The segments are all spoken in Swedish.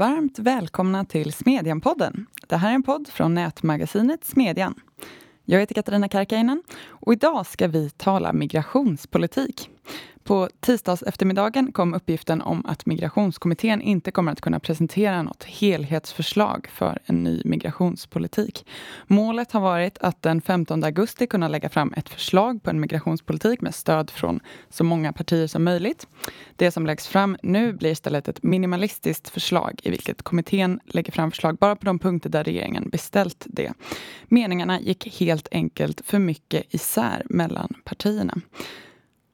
varmt välkomna till Smedjan-podden. Det här är en podd från nätmagasinet Smedjan. Jag heter Katarina Karkainen och idag ska vi tala migrationspolitik. På tisdags eftermiddagen kom uppgiften om att migrationskommittén inte kommer att kunna presentera något helhetsförslag för en ny migrationspolitik. Målet har varit att den 15 augusti kunna lägga fram ett förslag på en migrationspolitik med stöd från så många partier som möjligt. Det som läggs fram nu blir istället ett minimalistiskt förslag i vilket kommittén lägger fram förslag bara på de punkter där regeringen beställt det. Meningarna gick helt enkelt för mycket isär mellan partierna.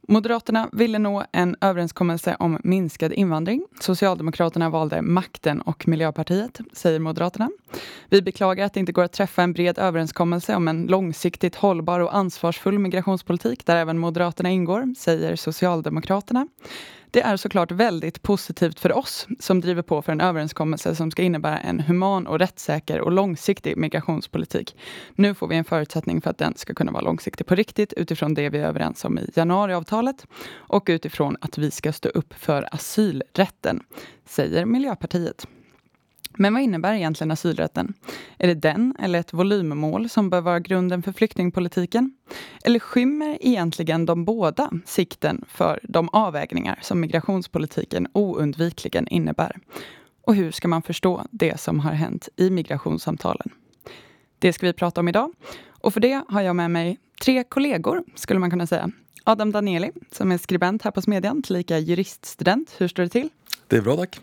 Moderaterna ville nå en överenskommelse om minskad invandring. Socialdemokraterna valde makten och Miljöpartiet, säger Moderaterna. Vi beklagar att det inte går att träffa en bred överenskommelse om en långsiktigt hållbar och ansvarsfull migrationspolitik där även Moderaterna ingår, säger Socialdemokraterna. Det är såklart väldigt positivt för oss som driver på för en överenskommelse som ska innebära en human och rättssäker och långsiktig migrationspolitik. Nu får vi en förutsättning för att den ska kunna vara långsiktig på riktigt utifrån det vi är överens om i januariavtalet och utifrån att vi ska stå upp för asylrätten, säger Miljöpartiet. Men vad innebär egentligen asylrätten? Är det den eller ett volymmål som bör vara grunden för flyktingpolitiken? Eller skymmer egentligen de båda sikten för de avvägningar som migrationspolitiken oundvikligen innebär? Och hur ska man förstå det som har hänt i migrationssamtalen? Det ska vi prata om idag. Och för det har jag med mig tre kollegor, skulle man kunna säga. Adam Danieli, som är skribent här på Smedjan, tillika juriststudent. Hur står det till? Det är bra, tack.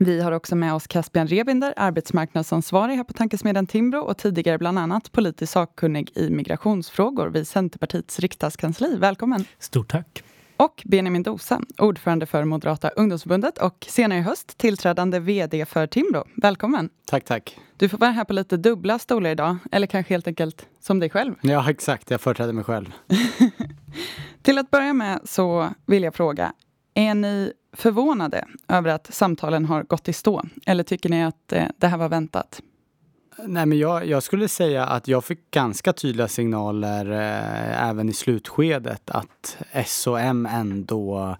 Vi har också med oss Caspian Rebinder, arbetsmarknadsansvarig här på Tankesmedjan Timbro och tidigare bland annat politisk sakkunnig i migrationsfrågor vid Centerpartiets riksdagskansli. Välkommen! Stort tack! Och Benjamin Dosa, ordförande för Moderata ungdomsförbundet och senare i höst tillträdande VD för Timbro. Välkommen! Tack, tack! Du får vara här på lite dubbla stolar idag, eller kanske helt enkelt som dig själv. Ja, exakt. Jag företräder mig själv. Till att börja med så vill jag fråga, är ni förvånade över att samtalen har gått i stå? Eller tycker ni att eh, det här var väntat? Nej, men jag, jag, skulle säga att jag fick ganska tydliga signaler eh, även i slutskedet att S och M ändå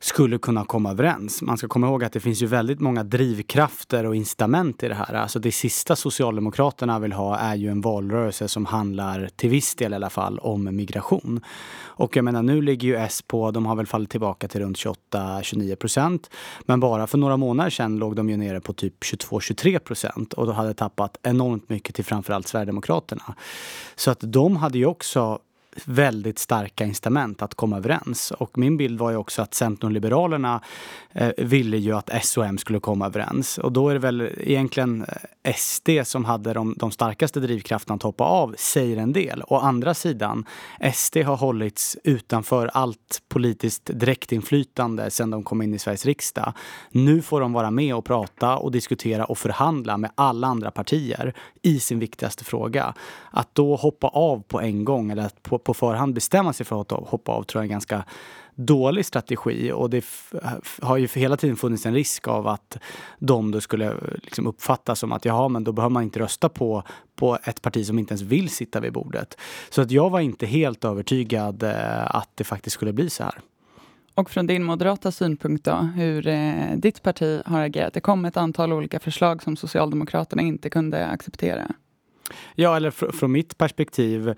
skulle kunna komma överens. Man ska komma ihåg att det finns ju väldigt många drivkrafter och incitament i det här. Alltså det sista Socialdemokraterna vill ha är ju en valrörelse som handlar, till viss del i alla fall, om migration. Och jag menar, nu ligger ju S på, de har väl fallit tillbaka till runt 28-29 procent. Men bara för några månader sedan låg de ju nere på typ 22-23 procent och då hade tappat enormt mycket till framförallt Sverigedemokraterna. Så att de hade ju också väldigt starka incitament att komma överens. Och min bild var ju också att Centern och Liberalerna eh, ville ju att S och M skulle komma överens. Och då är det väl egentligen eh, SD som hade de, de starkaste drivkrafterna att hoppa av, säger en del. Å andra sidan, SD har hållits utanför allt politiskt direktinflytande sedan de kom in i Sveriges riksdag. Nu får de vara med och prata och diskutera och förhandla med alla andra partier i sin viktigaste fråga. Att då hoppa av på en gång eller att på, på förhand bestämma sig för att hoppa av tror jag är en ganska dålig strategi och det har ju hela tiden funnits en risk av att de då skulle liksom uppfatta som att jaha, men då behöver man inte rösta på, på ett parti som inte ens vill sitta vid bordet. Så att jag var inte helt övertygad eh, att det faktiskt skulle bli så här. Och från din moderata synpunkt då, hur eh, ditt parti har agerat? Det kom ett antal olika förslag som Socialdemokraterna inte kunde acceptera. Ja, eller fr från mitt perspektiv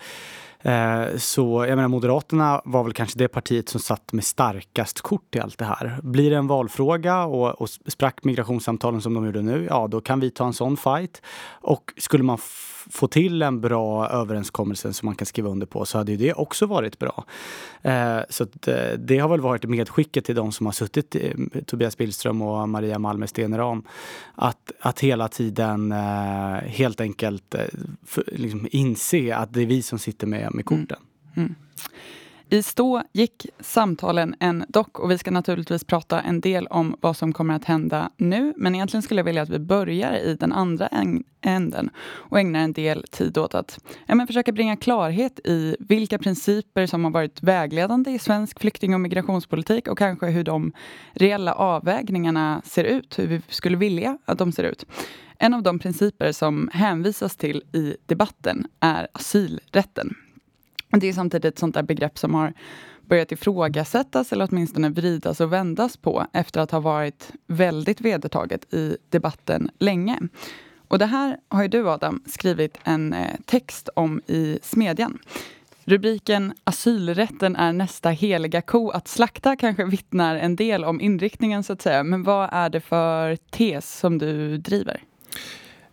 Eh, så jag menar Moderaterna var väl kanske det partiet som satt med starkast kort i allt det här. Blir det en valfråga och, och sprack migrationssamtalen som de gjorde nu, ja då kan vi ta en sån fight. Och skulle man få till en bra överenskommelse som man kan skriva under på så hade ju det också varit bra. Eh, så att, eh, det har väl varit medskicket till de som har suttit, eh, Tobias Billström och Maria Malmer Steneram, att, att hela tiden eh, helt enkelt eh, för, liksom inse att det är vi som sitter med, med korten. Mm. Mm. I stå gick samtalen en dock och vi ska naturligtvis prata en del om vad som kommer att hända nu. Men egentligen skulle jag vilja att vi börjar i den andra änden och ägnar en del tid åt att ja, men försöka bringa klarhet i vilka principer som har varit vägledande i svensk flykting och migrationspolitik och kanske hur de reella avvägningarna ser ut, hur vi skulle vilja att de ser ut. En av de principer som hänvisas till i debatten är asylrätten. Det är samtidigt ett sånt där begrepp som har börjat ifrågasättas eller åtminstone vridas och vändas på efter att ha varit väldigt vedertaget i debatten länge. Och det här har ju du Adam skrivit en eh, text om i Smedjan. Rubriken Asylrätten är nästa heliga ko att slakta kanske vittnar en del om inriktningen så att säga. Men vad är det för tes som du driver?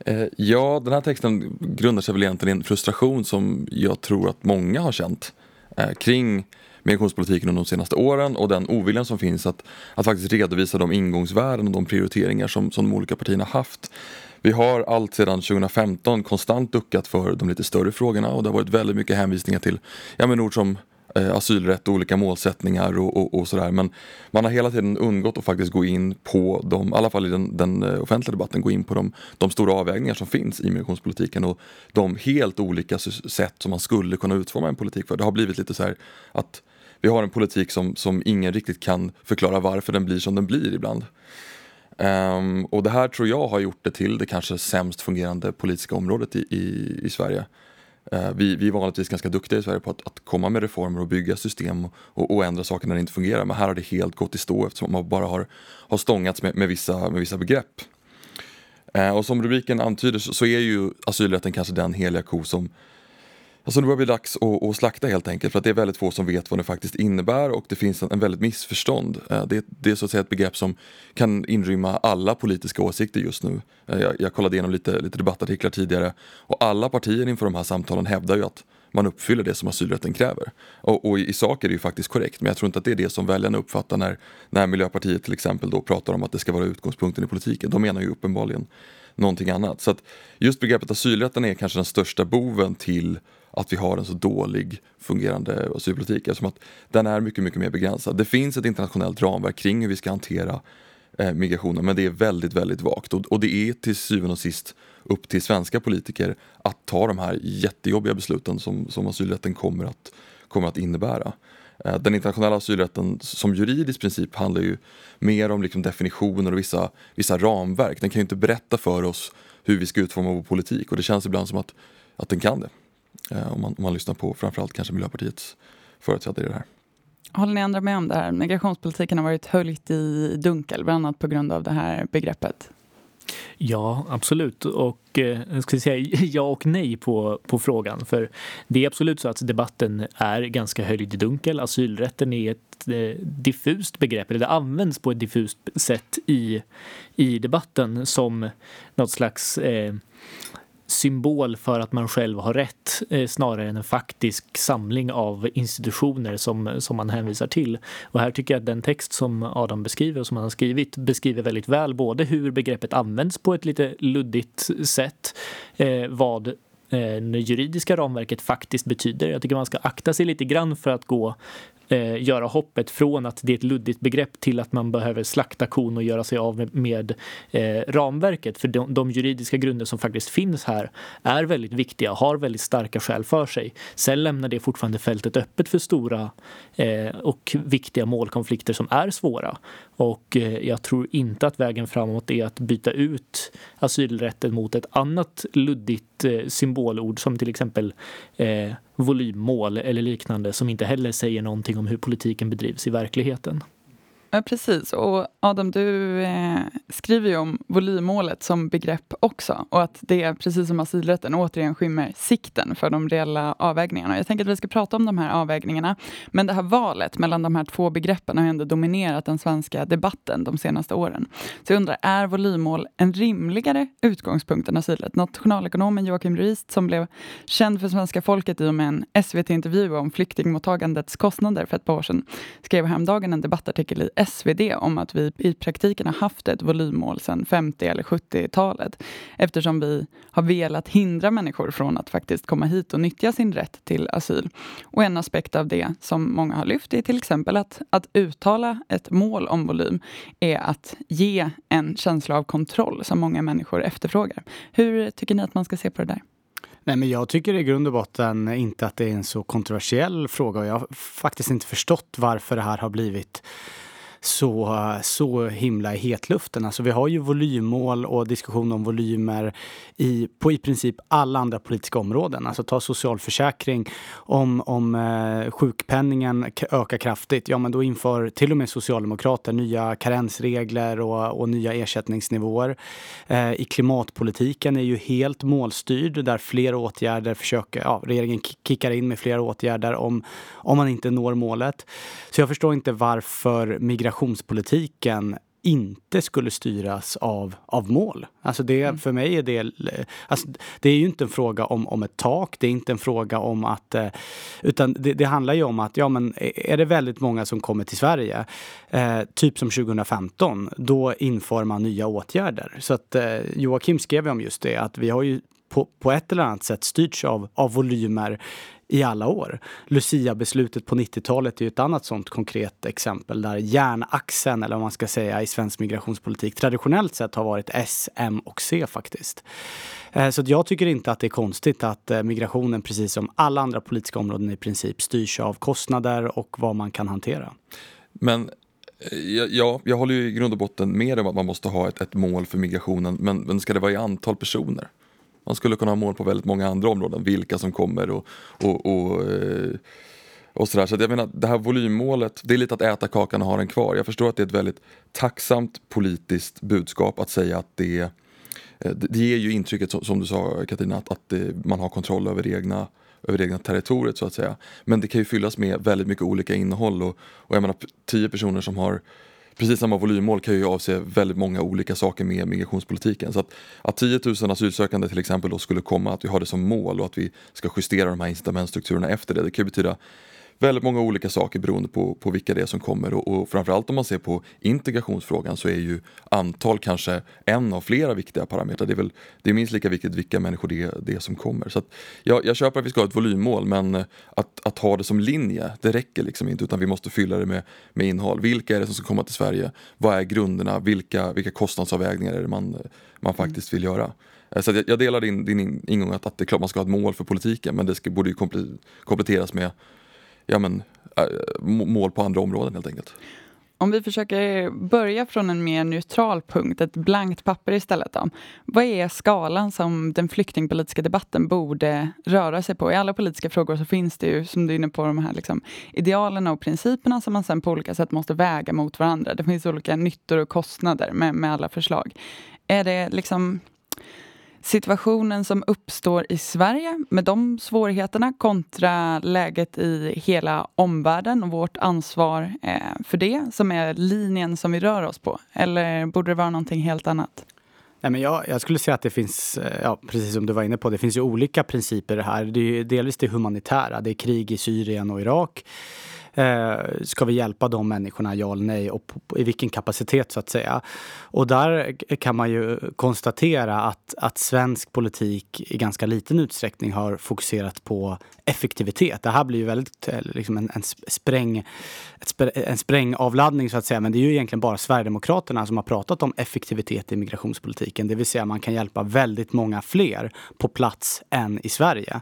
Eh, ja, den här texten grundar sig väl egentligen i en frustration som jag tror att många har känt eh, kring migrationspolitiken under de senaste åren och den oviljan som finns att, att faktiskt redovisa de ingångsvärden och de prioriteringar som, som de olika partierna haft. Vi har allt sedan 2015 konstant duckat för de lite större frågorna och det har varit väldigt mycket hänvisningar till ja, men ord som Eh, asylrätt och olika målsättningar och, och, och, sådär. Men man har hela tiden undgått att faktiskt gå in på de, i alla fall i den, den eh, offentliga debatten, gå in på de, de, stora avvägningar som finns i migrationspolitiken och de helt olika sätt som man skulle kunna utforma en politik för. Det har blivit lite så här att vi har en politik som, som ingen riktigt kan förklara varför den blir som den blir ibland. Um, och det här tror jag har gjort det till det kanske sämst fungerande politiska området i, i, i Sverige. Eh, vi, vi är vanligtvis ganska duktiga i Sverige på att, att komma med reformer och bygga system och, och, ändra saker när det inte fungerar. Men här har det helt gått i stå eftersom man bara har, har stångats med, med, vissa, med vissa begrepp. Eh, och som rubriken antyder så, så är ju asylrätten kanske den heliga ko som Alltså det börjar bli dags att, att, slakta helt enkelt för att det är väldigt få som vet vad det faktiskt innebär och det finns en, en väldigt missförstånd. Eh, det, det, är så att säga ett begrepp som kan inrymma alla politiska åsikter just nu. Eh, jag, jag kollade igenom lite, lite debattartiklar tidigare och alla partier inför de här samtalen hävdar ju att man uppfyller det som asylrätten kräver. Och, och i, i, sak är det ju faktiskt korrekt men jag tror inte att det är det som väljarna uppfattar när, när Miljöpartiet till exempel då pratar om att det ska vara utgångspunkten i politiken. De menar ju uppenbarligen någonting annat. Så att just begreppet asylrätten är kanske den största boven till att vi har en så dålig fungerande asylpolitik eftersom att den är mycket, mycket mer begränsad. Det finns ett internationellt ramverk kring hur vi ska hantera eh, migrationen men det är väldigt, väldigt vagt och, och det är till syvende och sist upp till svenska politiker att ta de här jättejobbiga besluten som, som asylrätten kommer att, kommer att innebära. Eh, den internationella asylrätten som juridisk princip handlar ju mer om liksom definitioner och vissa, vissa ramverk. Den kan ju inte berätta för oss hur vi ska utforma vår politik och det känns ibland som att, att den kan det. Eh, om man, om man lyssnar på framförallt kanske Miljöpartiets företrädare i det här. Håller ni andra med om det här? Migrationspolitiken har varit höljt i dunkel, bland annat på grund av det här begreppet. Ja, absolut. Och eh, jag ska säga ja och nej på, på frågan. För det är absolut så att debatten är ganska höljd i dunkel. Asylrätten är ett eh, diffust begrepp, eller det används på ett diffust sätt i, i debatten som något slags eh, symbol för att man själv har rätt eh, snarare än en faktisk samling av institutioner som, som man hänvisar till. Och här tycker jag att den text som Adam beskriver och som han har skrivit beskriver väldigt väl både hur begreppet används på ett lite luddigt sätt, eh, vad eh, det juridiska ramverket faktiskt betyder. Jag tycker man ska akta sig lite grann för att gå eh, göra hoppet från att det är ett luddigt begrepp till att man behöver slakta kon och göra sig av med, med eh, ramverket. För de, de, juridiska grunder som faktiskt finns här är väldigt viktiga, och har väldigt starka skäl för sig. Sen lämnar det fortfarande fältet öppet för stora eh, och viktiga målkonflikter som är svåra. Och eh, jag tror inte att vägen framåt är att byta ut asylrätten mot ett annat luddigt eh, symbolord som till exempel eh, volymmål eller liknande som inte heller säger någonting om hur politiken bedrivs i verkligheten. Ja, precis. Och Adam, du eh, skriver ju om volymmålet som begrepp också och att det, precis som asylrätten, återigen skymmer sikten för de reella avvägningarna. Jag tänker att vi ska prata om de här avvägningarna. Men det här valet mellan de här två begreppen har ändå dominerat den svenska debatten de senaste åren. Så jag undrar, är volymmål en rimligare utgångspunkt än asylrätt? Nationalekonomen Joakim Ruist, som blev känd för svenska folket i och med en SVT-intervju om flyktingmottagandets kostnader för ett par år sedan, skrev häromdagen en debattartikel i SvD om att vi i praktiken har haft ett volymmål sedan 50 eller 70-talet eftersom vi har velat hindra människor från att faktiskt komma hit och nyttja sin rätt till asyl. Och en aspekt av det som många har lyft är till exempel att, att uttala ett mål om volym är att ge en känsla av kontroll som många människor efterfrågar. Hur tycker ni att man ska se på det där? Nej, men jag tycker i grund och botten inte att det är en så kontroversiell fråga och jag har faktiskt inte förstått varför det här har blivit så, så himla i hetluften. Alltså vi har ju volymmål och diskussion om volymer i, på i princip alla andra politiska områden. Alltså ta socialförsäkring, om, om eh, sjukpenningen ökar kraftigt, ja men då inför till och med socialdemokrater nya karensregler och, och nya ersättningsnivåer. Eh, I klimatpolitiken är ju helt målstyrd där flera åtgärder försöker, ja regeringen kickar in med flera åtgärder om, om man inte når målet. Så jag förstår inte varför migrationspolitiken inte skulle styras av, av mål. Alltså det, mm. För mig är det... Alltså det är ju inte en fråga om, om ett tak, det är inte en fråga om att... Eh, utan det, det handlar ju om att ja, men är det väldigt många som kommer till Sverige, eh, typ som 2015, då inför man nya åtgärder. Så att eh, Joakim skrev om just det, att vi har ju på, på ett eller annat sätt styrts av, av volymer i alla år. Lucia-beslutet på 90-talet är ju ett annat sånt konkret exempel där järnaxeln, eller vad man ska säga, i svensk migrationspolitik traditionellt sett har varit S, M och C faktiskt. Eh, så jag tycker inte att det är konstigt att eh, migrationen, precis som alla andra politiska områden i princip, styrs av kostnader och vad man kan hantera. Men eh, Ja, jag håller ju i grund och botten med om att man måste ha ett, ett mål för migrationen, men, men ska det vara i antal personer? Man skulle kunna ha mål på väldigt många andra områden, vilka som kommer och, och, och, eh, och sådär. Så jag menar, det här volymmålet, det är lite att äta kakan och ha den kvar. Jag förstår att det är ett väldigt tacksamt politiskt budskap att säga att det eh, det ger ju intrycket, som du sa Katarina, att, att eh, man har kontroll över egna, över egna territoriet så att säga. Men det kan ju fyllas med väldigt mycket olika innehåll och, och jag menar tio personer som har precis samma volymmål kan ju avse väldigt många olika saker med migrationspolitiken. Så att, att 10 000 asylsökande till exempel då skulle komma, att vi har det som mål och att vi ska justera de här incitamentstrukturerna efter det. Det kan ju betyda väldigt många olika saker beroende på, på vilka det är som kommer och, och framförallt om man ser på integrationsfrågan så är ju antal kanske en av flera viktiga parametrar. Det är, väl, det är minst lika viktigt vilka människor det det är som kommer. Så jag, jag köper att vi ska ha ett volymmål men att, att ha det som linje, det räcker liksom inte utan vi måste fylla det med, med innehåll. Vilka är det som ska komma till Sverige? Vad är grunderna? Vilka, vilka kostnadsavvägningar är det man, man faktiskt vill göra? Så jag, jag delar din, din ingång att, att det är klart man ska ha ett mål för politiken men det ska, borde ju kompletteras med ja, men, äh, mål på andra områden helt enkelt. Om vi försöker börja från en mer neutral punkt, ett blankt papper istället. Då. Vad är skalan som den flyktingpolitiska debatten borde röra sig på? I alla politiska frågor så finns det ju, som du är inne på, de här liksom, idealen och principerna som man sen på olika sätt måste väga mot varandra. Det finns olika nyttor och kostnader med, med alla förslag. Är det liksom situationen som uppstår i Sverige med de svårigheterna kontra läget i hela omvärlden och vårt ansvar eh, för det som är linjen som vi rör oss på? Eller borde det vara någonting helt annat? Nej, men jag, jag, skulle säga att det finns, eh, ja, precis som du var inne på, det finns ju olika principer här. Det är delvis det humanitära, det är krig i Syrien och Irak. Eh, ska vi hjälpa de människorna, ja eller nej? Och i vilken kapacitet så att säga? Och där kan man ju konstatera att, att svensk politik i ganska liten utsträckning har fokuserat på effektivitet. Det här blir ju väldigt eh, liksom en, en, spräng, en sprängavladdning så att säga. Men det är ju egentligen bara Sverigedemokraterna som har pratat om effektivitet i migrationspolitiken. Det vill säga man kan hjälpa väldigt många fler på plats än i Sverige.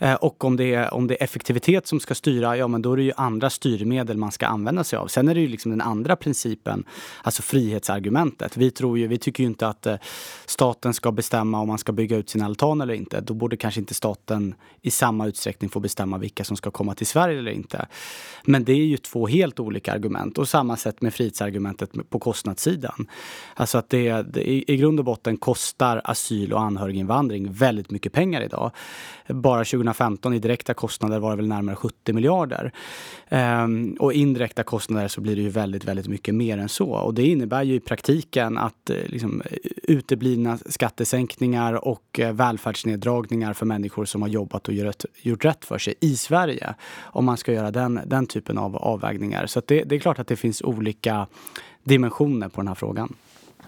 Eh, och om det, är, om det är effektivitet som ska styra, ja men då är det ju andra styrmedel man ska använda sig av. Sen är det ju liksom den andra principen, alltså frihetsargumentet. Vi, tror ju, vi tycker ju inte att eh, staten ska bestämma om man ska bygga ut sin altan eller inte. Då borde kanske inte staten i samma utsträckning får bestämma vilka som ska komma till Sverige eller inte. Men det är ju två helt olika argument. Och samma sätt med frihetsargumentet på kostnadssidan. Alltså att det, det i grund och botten kostar asyl och anhöriginvandring väldigt mycket pengar idag. Bara 2015 i direkta kostnader var det väl närmare 70 miljarder. Ehm, och indirekta kostnader så blir det ju väldigt, väldigt mycket mer än så. Och det innebär ju i praktiken att eh, liksom, uteblivna skattesänkningar och eh, välfärdsneddragningar för människor som har jobbat och gjort, gjort rätt för sig i Sverige. Om man ska göra den, den typen av avvägningar. Så det, det är klart att det finns olika dimensioner på den här frågan.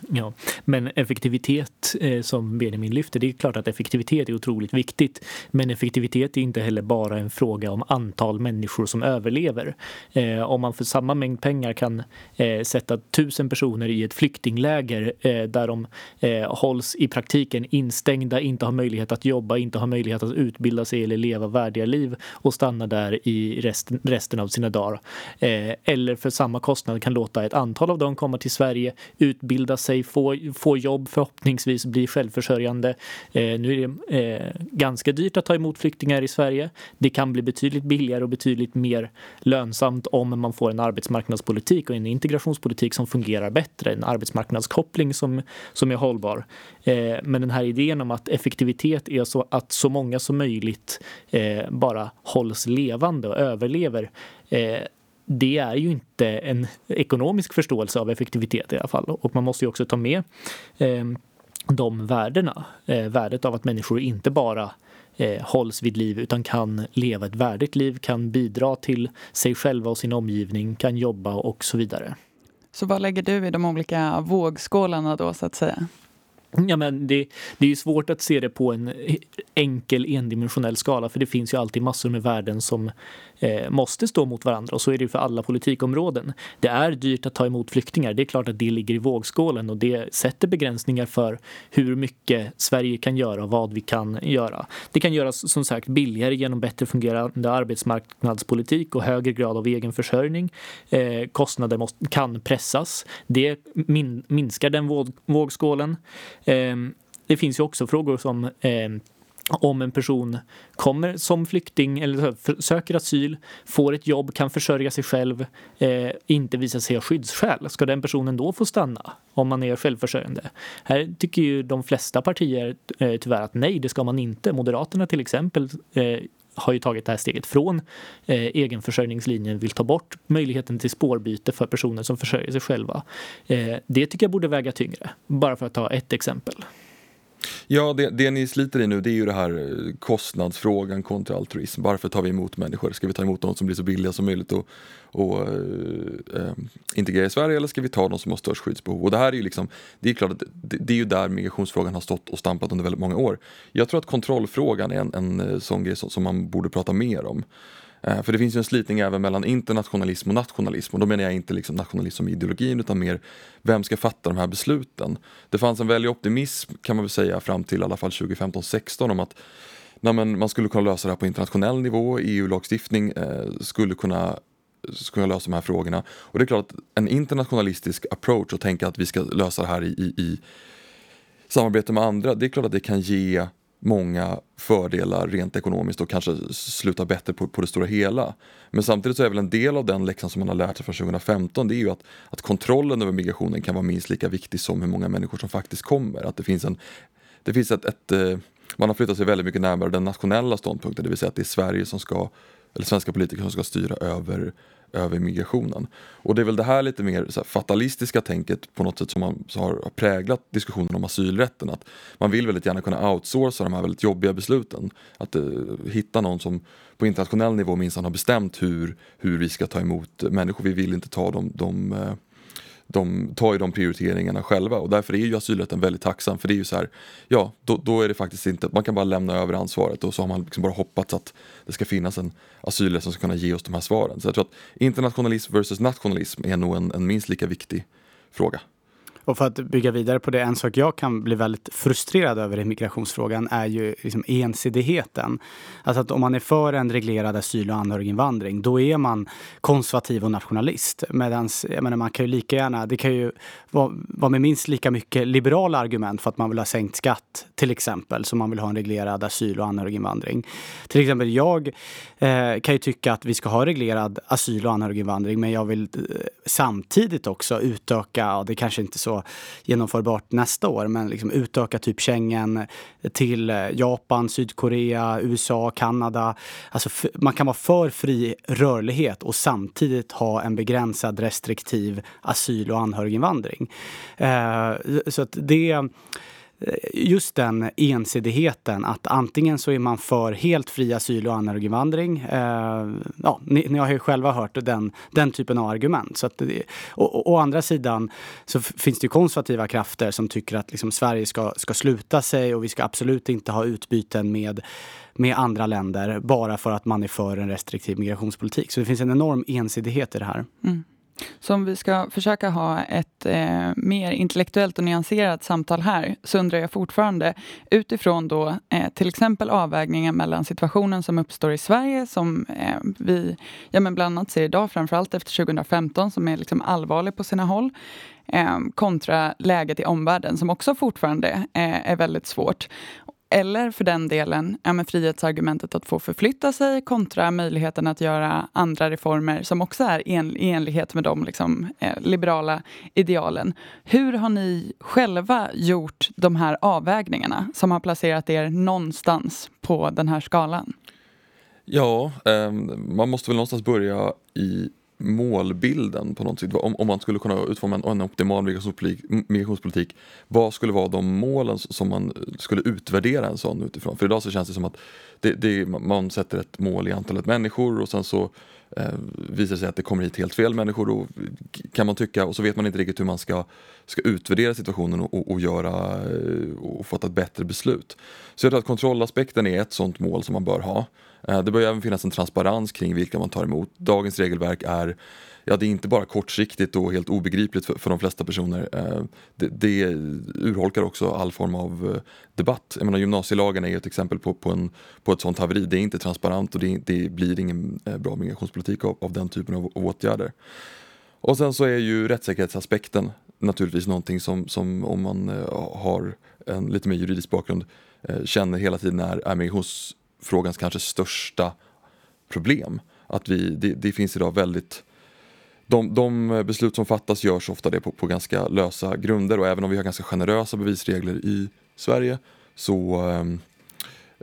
Ja, men effektivitet eh, som Benjamin lyfter, det är klart att effektivitet är otroligt viktigt. Men effektivitet är inte heller bara en fråga om antal människor som överlever. Eh, om man för samma mängd pengar kan eh, sätta tusen personer i ett flyktingläger eh, där de eh, hålls i praktiken instängda, inte har möjlighet att jobba, inte har möjlighet att utbilda sig eller leva värdiga liv och stanna där i resten, resten av sina dagar. Eh, eller för samma kostnad kan låta ett antal av dem komma till Sverige, utbilda sig sig, få, få jobb, förhoppningsvis bli självförsörjande. Eh, nu är det eh, ganska dyrt att ta emot flyktingar i Sverige. Det kan bli betydligt billigare och betydligt mer lönsamt om man får en arbetsmarknadspolitik och en integrationspolitik som fungerar bättre. En arbetsmarknadskoppling som, som är hållbar. Eh, men den här idén om att effektivitet är så att så många som möjligt eh, bara hålls levande och överlever eh, det är ju inte en ekonomisk förståelse av effektivitet i alla fall. Och man måste ju också ta med eh, de värdena. Eh, värdet av att människor inte bara eh, hålls vid liv utan kan leva ett värdigt liv, kan bidra till sig själva och sin omgivning, kan jobba och så vidare. Så vad lägger du i de olika vågskålarna då så att säga? Ja, men det, det är ju svårt att se det på en enkel endimensionell skala för det finns ju alltid massor med värden som eh, måste stå mot varandra och så är det för alla politikområden. Det är dyrt att ta emot flyktingar. Det är klart att det ligger i vågskålen och det sätter begränsningar för hur mycket Sverige kan göra och vad vi kan göra. Det kan göras som sagt billigare genom bättre fungerande arbetsmarknadspolitik och högre grad av egen försörjning. Eh, kostnader måste, kan pressas. Det min, minskar den våg, vågskålen. Eh, det finns ju också frågor som eh, om en person kommer som flykting eller söker asyl, får ett jobb, kan försörja sig själv, eh, inte visar sig ha skyddsskäl, ska den personen då få stanna om man är självförsörjande? Här tycker ju de flesta partier eh, tyvärr att nej, det ska man inte. Moderaterna till exempel eh, har ju tagit det här steget från eh, egenförsörjningslinjen, vill ta bort möjligheten till spårbyte för personer som försörjer sig själva. Eh, det tycker jag borde väga tyngre, bara för att ta ett exempel. Ja, det, det ni sliter i nu det är ju det här eh, kostnadsfrågan kontra altruism. Varför tar vi emot människor? Ska vi ta emot de som blir så billiga som möjligt och, och äh, integrera i Sverige eller ska vi ta de som har störst skyddsbehov? Och det här är ju liksom, det är klart att det, det är ju där migrationsfrågan har stått och stampat under väldigt många år. Jag tror att kontrollfrågan är en, en sån grej som, som man borde prata mer om. Eh, för det finns ju en slitning även mellan internationalism och nationalism och då menar jag inte liksom nationalism som ideologin utan mer vem ska fatta de här besluten? Det fanns en väldig optimism kan man väl säga fram till i alla fall 2015-16 om att nej men, man skulle kunna lösa det här på internationell nivå, EU-lagstiftning eh, skulle kunna skulle lösa de här frågorna. Och det är klart att en internationalistisk approach och tänka att vi ska lösa det här i, i, i samarbete med andra, det är klart att det kan ge många fördelar rent ekonomiskt och kanske sluta bättre på, på det stora hela. Men samtidigt så är väl en del av den läxan som man har lärt sig från 2015 det är ju att, att kontrollen över migrationen kan vara minst lika viktig som hur många människor som faktiskt kommer. Att det finns en, det finns ett, ett eh, man har flyttat sig väldigt mycket närmare den nationella ståndpunkten, det vill säga att det är Sverige som ska, eller svenska politiker som ska styra över över migrationen. Och det är väl det här lite mer här, fatalistiska tänket på något sätt som man, har präglat diskussionen om asylrätten. Att man vill väldigt gärna kunna outsourca de här väldigt jobbiga besluten. Att eh, hitta någon som på internationell nivå minsann har bestämt hur, hur vi ska ta emot människor. Vi vill inte ta de, de de tar ju de prioriteringarna själva och därför är ju asylrätten väldigt tacksam för det är ju så här, ja då, då är det faktiskt inte, man kan bara lämna över ansvaret och så har man liksom bara hoppats att det ska finnas en asylrätt som ska kunna ge oss de här svaren. Så jag tror att internationalism versus nationalism är nog en, en minst lika viktig fråga. Och för att bygga vidare på det, en sak jag kan bli väldigt frustrerad över i migrationsfrågan är ju liksom ensidigheten. Alltså att om man är för en reglerad asyl och anhöriginvandring, då är man konservativ och nationalist. Medans, jag menar, man kan ju lika gärna, det kan ju vara, vara med minst lika mycket liberala argument för att man vill ha sänkt skatt, till exempel, som man vill ha en reglerad asyl och anhöriginvandring. Till exempel, jag eh, kan ju tycka att vi ska ha reglerad asyl och anhöriginvandring, men jag vill eh, samtidigt också utöka, och det kanske inte så så genomförbart nästa år. Men liksom utöka typ Schengen till eh, Japan, Sydkorea, USA, Kanada. Alltså man kan vara för fri rörlighet och samtidigt ha en begränsad restriktiv asyl och anhöriginvandring. Eh, så att det Eh, just den ensidigheten att antingen så är man för helt fri asyl och anhöriginvandring. Eh, ja, ni, ni, har ju själva hört den, den typen av argument. Så att, och, och, å andra sidan så finns det ju konservativa krafter som tycker att liksom, Sverige ska, ska sluta sig och vi ska absolut inte ha utbyten med med andra länder bara för att man är för en restriktiv migrationspolitik. Så det finns en enorm ensidighet i det här. Mm. Så om vi ska försöka ha ett eh, mer intellektuellt och nyanserat samtal här så undrar jag fortfarande utifrån då eh, till exempel avvägningen mellan situationen som uppstår i Sverige som eh, vi ja, men bland annat ser idag, framförallt efter 2015 som är liksom allvarlig på sina håll eh, kontra läget i omvärlden som också fortfarande eh, är väldigt svårt. Eller för den delen ja, men frihetsargumentet att få förflytta sig kontra möjligheten att göra andra reformer som också är en, i enlighet med de liksom, eh, liberala idealen. Hur har ni själva gjort de här avvägningarna som har placerat er någonstans på den här skalan? Ja, eh, man måste väl någonstans börja i målbilden på något sätt. Om, om man skulle kunna utforma en, en optimal migrationspolitik, migrationspolitik, vad skulle vara de målen som man skulle utvärdera en sån utifrån? För idag så känns det som att det, det, man sätter ett mål i antalet människor och sen så eh, visar det sig att det kommer hit helt fel människor och kan man tycka och så vet man inte riktigt hur man ska, ska utvärdera situationen och, och, göra eh, och fatta ett bättre beslut. Så jag tror att kontrollaspekten är ett sånt mål som man bör ha. Eh, det bör även finnas en transparens kring vilka man tar emot. Dagens regelverk är Ja, det är inte bara kortsiktigt och helt obegripligt för, för de flesta personer. Eh, det, det urholkar också all form av eh, debatt. Jag menar, gymnasielagen är ett exempel på, på, en, på ett sånt haveri. Det är inte transparent och det, det blir ingen bra migrationspolitik av, av den typen av åtgärder. Och sen så är ju rättssäkerhetsaspekten naturligtvis någonting som, som om man har en lite mer juridisk bakgrund känner hela tiden är, är migrations frågans kanske största problem. Att vi, det, det finns idag väldigt de, de, beslut som fattas görs ofta det på, på, ganska lösa grunder och även om vi har ganska generösa bevisregler i Sverige så, ehm,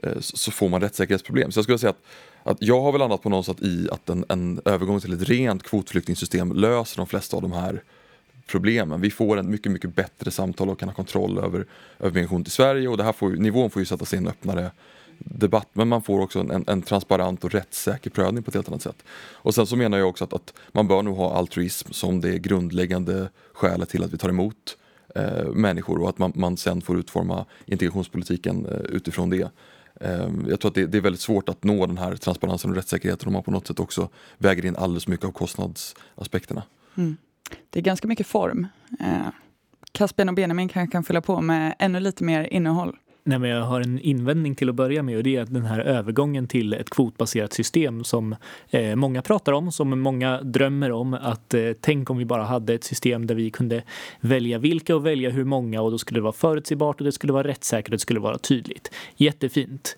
eh, så får man rättssäkerhetsproblem. Så jag skulle säga att, att jag har väl landat på något sätt i att en, en övergång till ett rent kvotflyktingsystem löser de flesta av de här problemen. Vi får en mycket, mycket bättre samtal och kan ha kontroll över, över migration till Sverige och det här får, nivån får ju sättas en öppnare debatt men man får också en, en, transparent och rättssäker prövning på ett helt annat sätt. Och sen så menar jag också att, att man bör nog ha altruism som det grundläggande skälet till att vi tar emot eh, människor och att man, man sen får utforma integrationspolitiken eh, utifrån det. Eh, jag tror att det, det, är väldigt svårt att nå den här transparensen och rättssäkerheten om man på något sätt också väger in alldeles mycket av kostnadsaspekterna. Mm. Det är ganska mycket form. Eh, Caspian och Benjamin kanske kan fylla på med ännu lite mer innehåll. Nej, men jag har en invändning till att börja med och det är att den här övergången till ett kvotbaserat system som eh, många pratar om, som många drömmer om att eh, tänk om vi bara hade ett system där vi kunde välja vilka och välja hur många och då skulle det vara förutsägbart och det skulle vara rättssäkert och det skulle vara tydligt. Jättefint.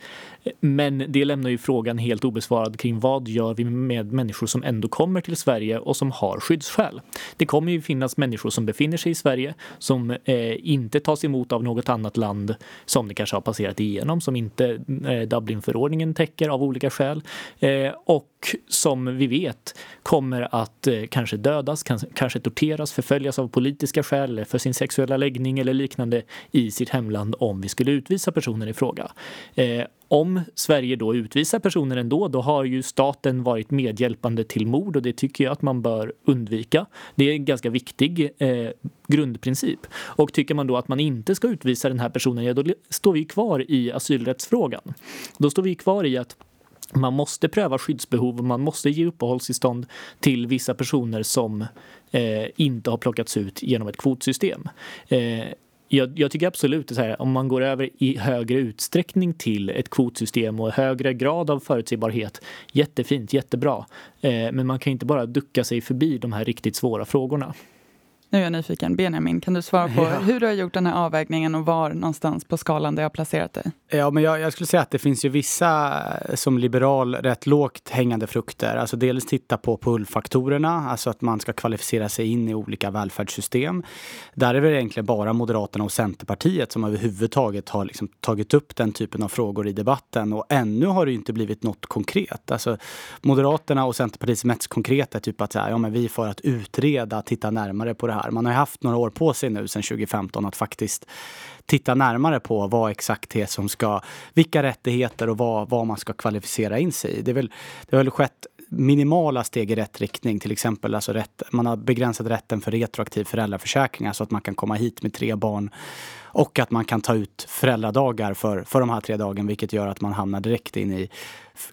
Men det lämnar ju frågan helt obesvarad kring vad gör vi med människor som ändå kommer till Sverige och som har skyddsskäl. Det kommer ju finnas människor som befinner sig i Sverige som eh, inte tas emot av något annat land som det kanske har passerat igenom, som inte eh, Dublinförordningen täcker av olika skäl eh, och som vi vet kommer att eh, kanske dödas, kan, kanske torteras, förföljas av politiska skäl eller för sin sexuella läggning eller liknande i sitt hemland om vi skulle utvisa personen i fråga. Eh, om Sverige då utvisar personer ändå, då har ju staten varit medhjälpande till mord och det tycker jag att man bör undvika. Det är en ganska viktig eh, grundprincip. Och tycker man då att man inte ska utvisa den här personen, ja då står vi kvar i asylrättsfrågan. Då står vi kvar i att man måste pröva skyddsbehov och man måste ge uppehållstillstånd till vissa personer som eh, inte har plockats ut genom ett kvotsystem. Eh, jag, jag, tycker absolut att om man går över i högre utsträckning till ett kvotsystem och högre grad av förutsägbarhet, jättefint, jättebra. Eh, men man kan inte bara ducka sig förbi de här riktigt svåra frågorna. Nu är jag nyfiken. Benjamin, kan du svara på ja. hur du har gjort den här avvägningen och var någonstans på skalan det har placerat dig? Ja, men jag, jag, skulle säga att det finns ju vissa eh, som liberal rätt lågt hängande frukter. Alltså dels titta på pullfaktorerna, alltså att man ska kvalificera sig in i olika välfärdssystem. Där är det egentligen bara Moderaterna och Centerpartiet som överhuvudtaget har liksom tagit upp den typen av frågor i debatten och ännu har det inte blivit något konkret. Alltså Moderaterna och Centerpartiets mest konkreta är typ att säga, ja, men vi får att utreda, titta närmare på det här här. Man har haft några år på sig nu sedan 2015 att faktiskt titta närmare på vad exakt det är som ska, vilka rättigheter och vad, vad man ska kvalificera in sig i. Det, är väl, det har väl skett minimala steg i rätt riktning. Till exempel alltså rätt, man har begränsat rätten för retroaktiv föräldraförsäkring så att man kan komma hit med tre barn och att man kan ta ut föräldradagar för, för de här tre dagarna vilket gör att man hamnar direkt in i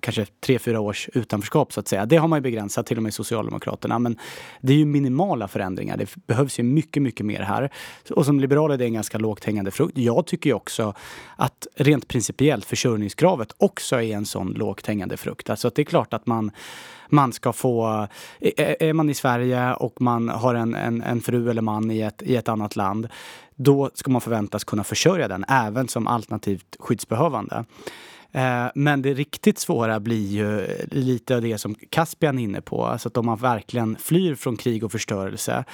kanske tre, fyra års utanförskap så att säga. Det har man ju begränsat, till och med Socialdemokraterna. Men det är ju minimala förändringar. Det behövs ju mycket, mycket mer här. Och som liberal är det en ganska lågt hängande frukt. Jag tycker ju också att rent principiellt försörjningskravet också är en sån lågt hängande frukt. Alltså att det är klart att man man ska få... Är man i Sverige och man har en, en, en fru eller man i ett, i ett annat land då ska man förväntas kunna försörja den även som alternativt skyddsbehövande. Eh, men det riktigt svåra blir ju lite av det som Caspian är inne på. Alltså att om man verkligen flyr från krig och förstörelse,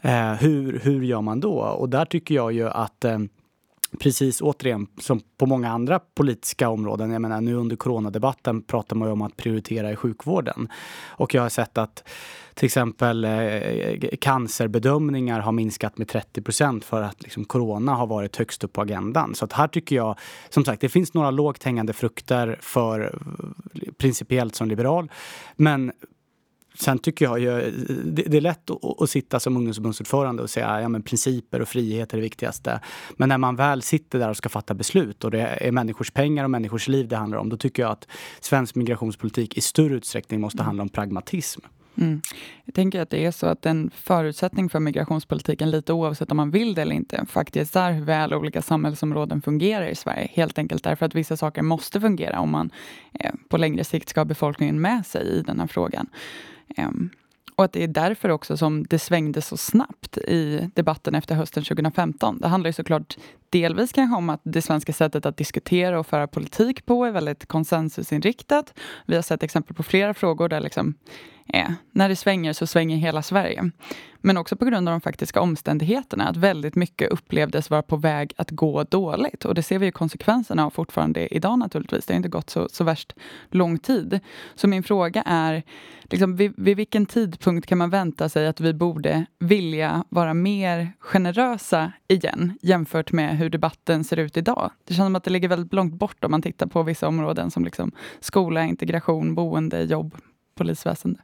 eh, hur, hur gör man då? Och där tycker jag ju att eh, precis återigen som på många andra politiska områden. Jag menar nu under coronadebatten pratar man ju om att prioritera i sjukvården. Och jag har sett att till exempel eh, cancerbedömningar har minskat med 30 procent för att liksom, corona har varit högst upp på agendan. Så att här tycker jag, som sagt, det finns några lågt hängande frukter för eh, principiellt som liberal. Men Sen tycker jag ju, det, det är lätt att, att, sitta som ungdomsförbundsordförande och säga ja, men principer och frihet är det viktigaste. Men när man väl sitter där och ska fatta beslut och det är människors pengar och människors liv det handlar om, då tycker jag att svensk migrationspolitik i större utsträckning måste handla om pragmatism. Mm. Jag tänker att det är så att en förutsättning för migrationspolitiken, lite oavsett om man vill det eller inte, faktiskt är hur väl olika samhällsområden fungerar i Sverige. Helt enkelt därför att vissa saker måste fungera om man eh, på längre sikt ska ha befolkningen med sig i den här frågan. Och att det är därför också som det svängde så snabbt i debatten efter hösten 2015. Det handlar ju såklart delvis kanske om att det svenska sättet att diskutera och föra politik på är väldigt konsensusinriktat. Vi har sett exempel på flera frågor där liksom är. När det svänger så svänger hela Sverige. Men också på grund av de faktiska omständigheterna, att väldigt mycket upplevdes vara på väg att gå dåligt. Och det ser vi ju konsekvenserna av fortfarande idag naturligtvis. Det har inte gått så, så värst lång tid. Så min fråga är, liksom, vid, vid vilken tidpunkt kan man vänta sig att vi borde vilja vara mer generösa igen jämfört med hur debatten ser ut idag? Det känns som att det ligger väldigt långt bort om man tittar på vissa områden som liksom skola, integration, boende, jobb, polisväsende.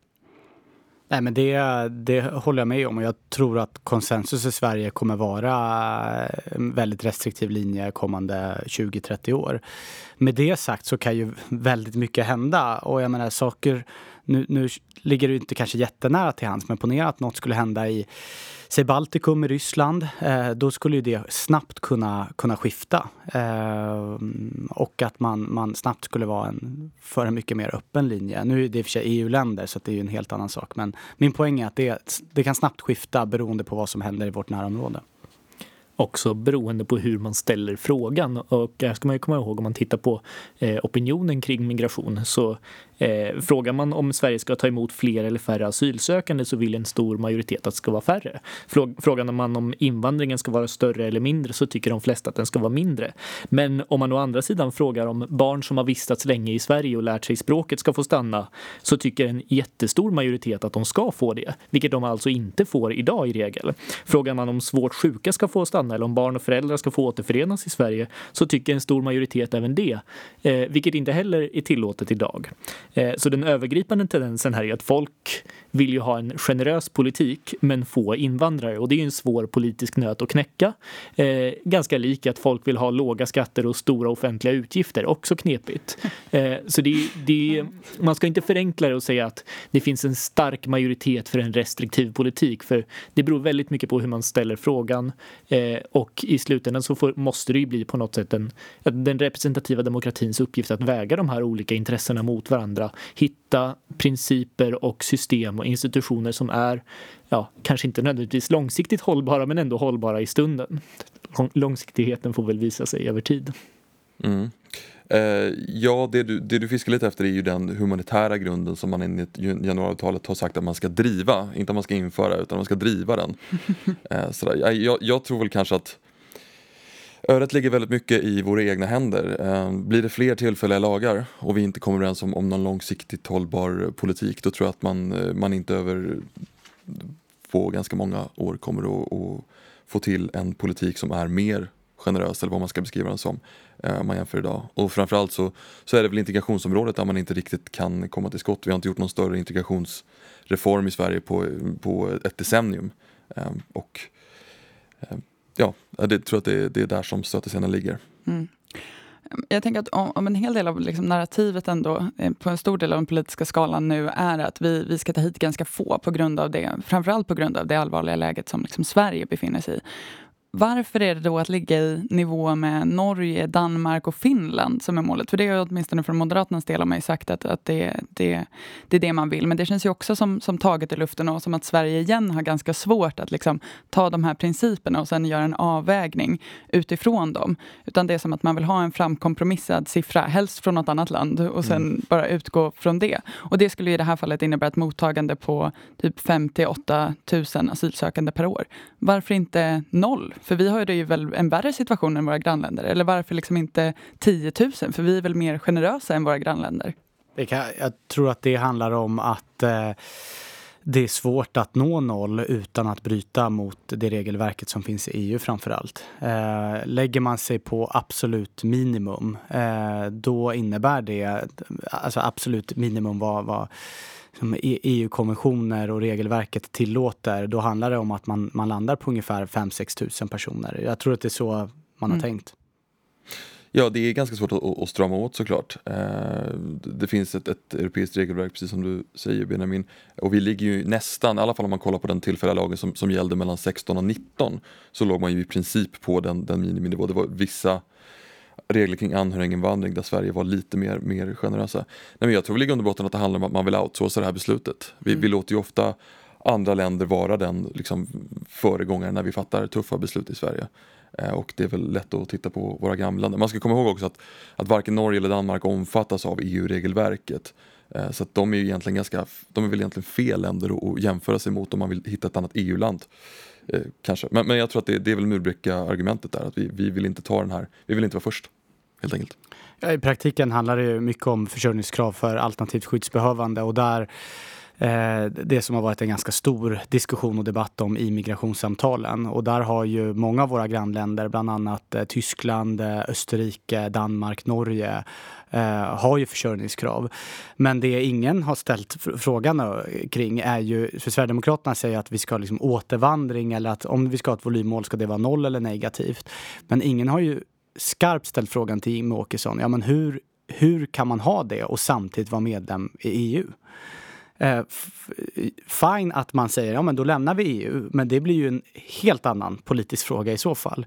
Nej, men det, det håller jag med om och jag tror att konsensus i Sverige kommer vara en väldigt restriktiv linje kommande 20-30 år. Med det sagt så kan ju väldigt mycket hända och jag menar saker, nu, nu ligger det inte kanske jättenära till hands men ponera att något skulle hända i säg Baltikum i Ryssland, eh, då skulle det snabbt kunna, kunna skifta. Eh, och att man, man snabbt skulle vara en, för en mycket mer öppen linje. Nu är det i och för sig EU-länder så det är ju en helt annan sak. Men min poäng är att det, det kan snabbt skifta beroende på vad som händer i vårt närområde också beroende på hur man ställer frågan. Och här ska man ju komma ihåg om man tittar på eh, opinionen kring migration så Eh, frågar man om Sverige ska ta emot fler eller färre asylsökande så vill en stor majoritet att det ska vara färre. Frågar man om invandringen ska vara större eller mindre så tycker de flesta att den ska vara mindre. Men om man å andra sidan frågar om barn som har vistats länge i Sverige och lärt sig språket ska få stanna så tycker en jättestor majoritet att de ska få det, vilket de alltså inte får idag i regel. Frågar man om svårt sjuka ska få stanna eller om barn och föräldrar ska få återförenas i Sverige så tycker en stor majoritet även det, eh, vilket inte heller är tillåtet idag. Eh, så den övergripande tendensen här är att folk vill ju ha en generös politik men få invandrare och det är ju en svår politisk nöt att knäcka. Eh, ganska lik att folk vill ha låga skatter och stora offentliga utgifter, också knepigt. Eh, så det, det, man ska inte förenkla det och säga att det finns en stark majoritet för en restriktiv politik för det beror väldigt mycket på hur man ställer frågan eh, och i slutändan så får, måste det ju bli på något sätt en, den representativa demokratins uppgift att väga de här olika intressena mot varandra, hitta principer och system och institutioner som är, ja, kanske inte nödvändigtvis långsiktigt hållbara men ändå hållbara i stunden. Långsiktigheten får väl visa sig över tid. Mm. Eh, ja, det du, det du fiskar lite efter är ju den humanitära grunden som man enligt januariavtalet har sagt att man ska driva. Inte att man ska införa, utan man ska driva den. eh, sådär. Jag, jag tror väl kanske att Öret ligger väldigt mycket i våra egna händer. Eh, blir det fler tillfälliga lagar och vi inte kommer överens om, om någon långsiktigt hållbar politik då tror jag att man, eh, man inte över på ganska många år kommer att, att få till en politik som är mer generös eller vad man ska beskriva den som eh, om man jämför idag. Och framförallt så, så är det väl integrationsområdet där man inte riktigt kan komma till skott. Vi har inte gjort någon större integrationsreform i Sverige på, på ett decennium. Och ja, jag tror att det, det är där som stötestenen ligger. Mm. Jag tänker att om, om, en hel del av liksom narrativet ändå eh, på en stor del av den politiska skalan nu är att vi, vi ska ta hit ganska få på grund av det, framförallt på grund av det allvarliga läget som liksom Sverige befinner sig i. Varför är det då att ligga i nivå med Norge, Danmark och Finland som är målet? För det är åtminstone från Moderaternas del har man ju sagt att, att det, det, det är det man vill. Men det känns ju också som, som taget i luften och som att Sverige igen har ganska svårt att liksom ta de här principerna och sen göra en avvägning utifrån dem. Utan det är som att man vill ha en framkompromissad siffra, helst från något annat land och sen mm. bara utgå från det. Och det skulle i det här fallet innebära ett mottagande på typ 5 8 000 asylsökande per år. Varför inte noll? För vi har ju väl en värre situation än våra grannländer. Eller varför liksom inte 10 000? För vi är väl mer generösa än våra grannländer. Kan, jag tror att det handlar om att eh, det är svårt att nå noll utan att bryta mot det regelverket som finns i EU framför allt. Eh, lägger man sig på absolut minimum, eh, då innebär det, alltså absolut minimum vad, vad EU-konventioner e och regelverket tillåter, då handlar det om att man, man landar på ungefär 5-6 tusen personer. Jag tror att det är så man har mm. tänkt. Ja, det är ganska svårt att, att strama åt såklart. Eh, det finns ett, ett europeiskt regelverk, precis som du säger Benjamin. Och vi ligger ju nästan, i alla fall om man kollar på den tillfälliga lagen som, som gällde mellan 16 och 19, så låg man ju i princip på den, den miniminivå. Det var vissa regler kring anhöriginvandring där Sverige var lite mer, mer generösa. Nej, men jag tror väl i grund och botten att det handlar om att man vill outsourca det här beslutet. Vi, mm. vi låter ju ofta andra länder vara den liksom, föregångaren när vi fattar tuffa beslut i Sverige. Eh, och det är väl lätt att titta på våra grannländer. Man ska komma ihåg också att, att varken Norge eller Danmark omfattas av EU-regelverket. Eh, så att de är ju egentligen ganska, de är väl egentligen fel länder att jämföra sig mot om man vill hitta ett annat EU-land. Eh, kanske. Men, men jag tror att det, det är väl murbricka-argumentet där, att vi, vi vill inte ta den här, vi vill inte vara först helt enkelt. Ja, I praktiken handlar det ju mycket om försörjningskrav för alternativt skyddsbehövande och där Eh, det som har varit en ganska stor diskussion och debatt om i migrationssamtalen. Och där har ju många av våra grannländer, bland annat eh, Tyskland, eh, Österrike, Danmark, Norge, har ju försörjningskrav. Men det ingen har ställt frågan kring är ju, för Sverigedemokraterna säger att vi ska ha liksom återvandring eller att om vi ska ha ett volymmål ska det vara noll eller negativt. Men ingen har ju skarpt ställt frågan till Jimmie Åkesson, ja men hur, hur kan man ha det och samtidigt vara medlem i EU? Eh, fine att man säger ja men då lämnar vi EU, men det blir ju en helt annan politisk fråga i så fall.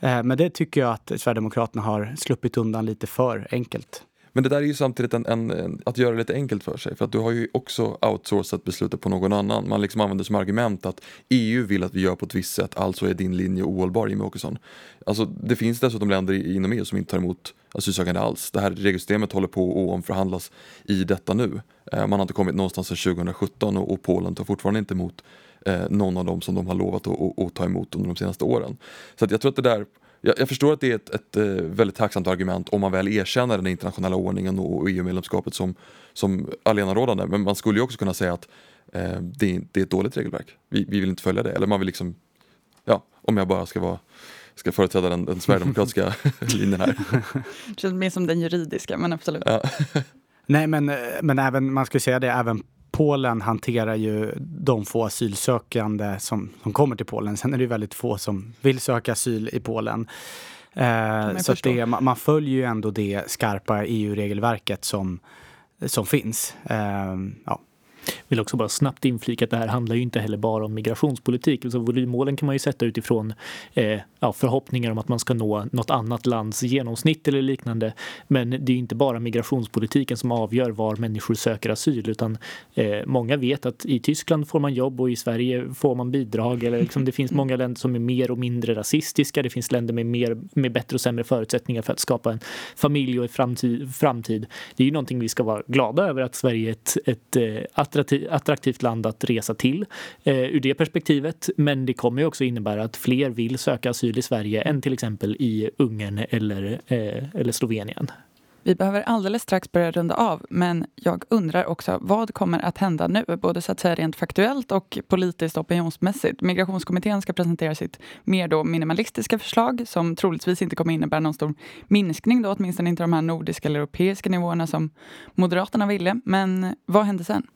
Eh, men det tycker jag att Sverigedemokraterna har sluppit undan lite för enkelt. Men det där är ju samtidigt en, en, en, att göra det lite enkelt för sig för att du har ju också outsourcat beslutet på någon annan. Man liksom använder som argument att EU vill att vi gör på ett visst sätt, alltså är din linje ohållbar Jimmie Åkesson. Alltså det finns dessutom länder inom EU som inte tar emot asylsökande alls. Det här regelsystemet håller på att omförhandlas i detta nu. Eh, man har inte kommit någonstans sedan 2017 och, och Polen tar fortfarande inte emot eh, någon av dem som de har lovat att, att, att ta emot under de senaste åren. Så jag tror att det där jag, jag, förstår att det är ett, ett, eh, väldigt tacksamt argument om man väl erkänner den internationella ordningen och EU-medlemskapet som, som allenarådande. Men man skulle ju också kunna säga att eh, det, det, är ett dåligt regelverk. Vi, vi, vill inte följa det. Eller man vill liksom, ja, om jag bara ska vara ska företräda den, den sverigedemokratiska linjen här. Det känns mer som den juridiska, men absolut. Ja. Nej, men, men även, man skulle säga det, även Polen hanterar ju de få asylsökande som, som kommer till Polen. Sen är det ju väldigt få som vill söka asyl i Polen. Eh, så det, man, följer ju ändå det skarpa EU-regelverket som, som finns. Eh, ja vill också bara snabbt inflika att det här handlar ju inte heller bara om migrationspolitik. Alltså volymmålen kan man ju sätta utifrån eh, ja, förhoppningar om att man ska nå något annat lands genomsnitt eller liknande. Men det är ju inte bara migrationspolitiken som avgör var människor söker asyl utan eh, många vet att i Tyskland får man jobb och i Sverige får man bidrag. Eller liksom, det finns många länder som är mer och mindre rasistiska. Det finns länder med, mer, med bättre och sämre förutsättningar för att skapa en familj och en framtid. framtid. Det är ju någonting vi ska vara glada över att Sverige är ett, ett, eh, ett attraktivt land att resa till eh, ur det perspektivet. Men det kommer ju också innebära att fler vill söka asyl i Sverige än till exempel i Ungern eller, eh, eller Slovenien. Vi behöver alldeles strax börja runda av, men jag undrar också vad kommer att hända nu? Både så att säga rent faktuellt och politiskt opinionsmässigt. Migrationskommittén ska presentera sitt mer då minimalistiska förslag som troligtvis inte kommer innebära någon stor minskning då, åtminstone inte de här nordiska eller europeiska nivåerna som Moderaterna ville. Men vad händer sen?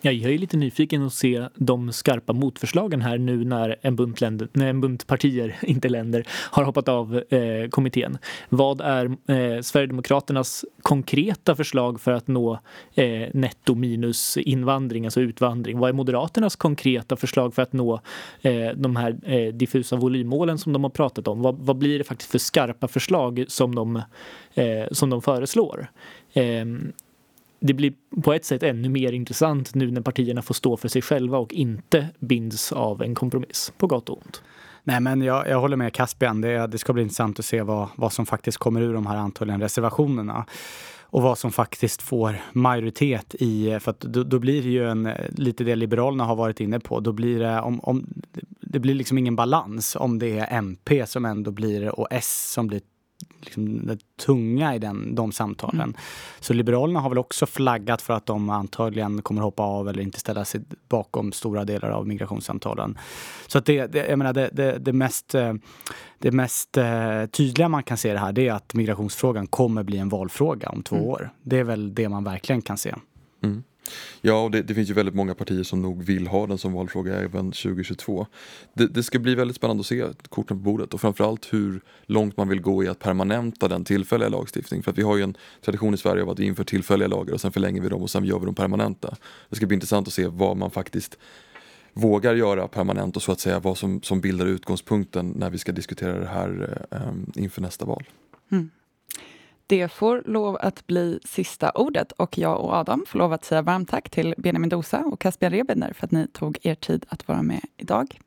Ja, jag är lite nyfiken att se de skarpa motförslagen här nu när en bunt, länder, nej, en bunt partier, inte länder, har hoppat av eh, kommittén. Vad är eh, Sverigedemokraternas konkreta förslag för att nå eh, netto minus invandring, alltså utvandring? Vad är Moderaternas konkreta förslag för att nå eh, de här eh, diffusa volymmålen som de har pratat om? Vad, vad, blir det faktiskt för skarpa förslag som de, eh, som de föreslår? Ehm, det blir på ett sätt ännu mer intressant nu när partierna får stå för sig själva och inte binds av en kompromiss, på gott och ont. Nej, men jag, jag håller med Caspian. Det, det ska bli intressant att se vad, vad som faktiskt kommer ur de här antagligen reservationerna och vad som faktiskt får majoritet i, för att då, då, blir det ju en, lite det Liberalerna har varit inne på, då blir det, om, om, det blir liksom ingen balans om det är MP som ändå blir och S som blir liksom det tunga i den, de samtalen. Mm. Så Liberalerna har väl också flaggat för att de antagligen kommer hoppa av eller inte ställa sig bakom stora delar av migrationssamtalen. Så att det, det, jag menar, det, det, det mest, eh, det mest eh, tydliga man kan se det här det är att migrationsfrågan kommer bli en valfråga om två mm. år. Det är väl det man verkligen kan se. Mm. Ja, och det, det, finns ju väldigt många partier som nog vill ha den som valfråga även 2022. Det, det, ska bli väldigt spännande att se korten på bordet och framförallt hur långt man vill gå i att permanenta den tillfälliga lagstiftningen. För att vi har ju en tradition i Sverige av att vi inför tillfälliga lagar och sen förlänger vi dem och sen gör vi dem permanenta. Det ska bli intressant att se vad man faktiskt vågar göra permanent och så att säga vad som, som bildar utgångspunkten när vi ska diskutera det här eh, inför nästa val. Mm. Det får lov att bli sista ordet och jag och Adam får lov att säga varmt tack till Benjamin Dosa och Caspian Rebender för att ni tog er tid att vara med idag.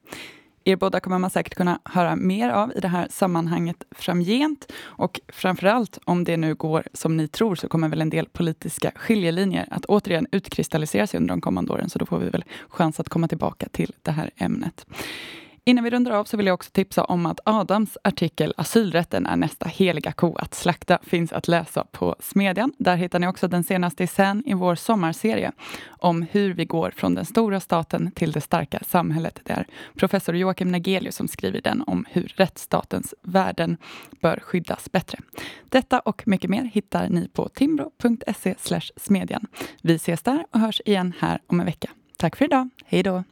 Er båda kommer man säkert kunna höra mer av i det här sammanhanget framgent. Och framförallt, om det nu går som ni tror, så kommer väl en del politiska skiljelinjer att återigen utkristallisera sig under de kommande åren. Så då får vi väl chans att komma tillbaka till det här ämnet. Innan vi rundar av så vill jag också tipsa om att Adams artikel Asylrätten är nästa heliga ko att slakta finns att läsa på Smedjan. Där hittar ni också den senaste essän i vår sommarserie om hur vi går från den stora staten till det starka samhället. Det är professor Joakim Nagelius som skriver den om hur rättsstatens värden bör skyddas bättre. Detta och mycket mer hittar ni på timbro.se smedjan. Vi ses där och hörs igen här om en vecka. Tack för idag. Hej då!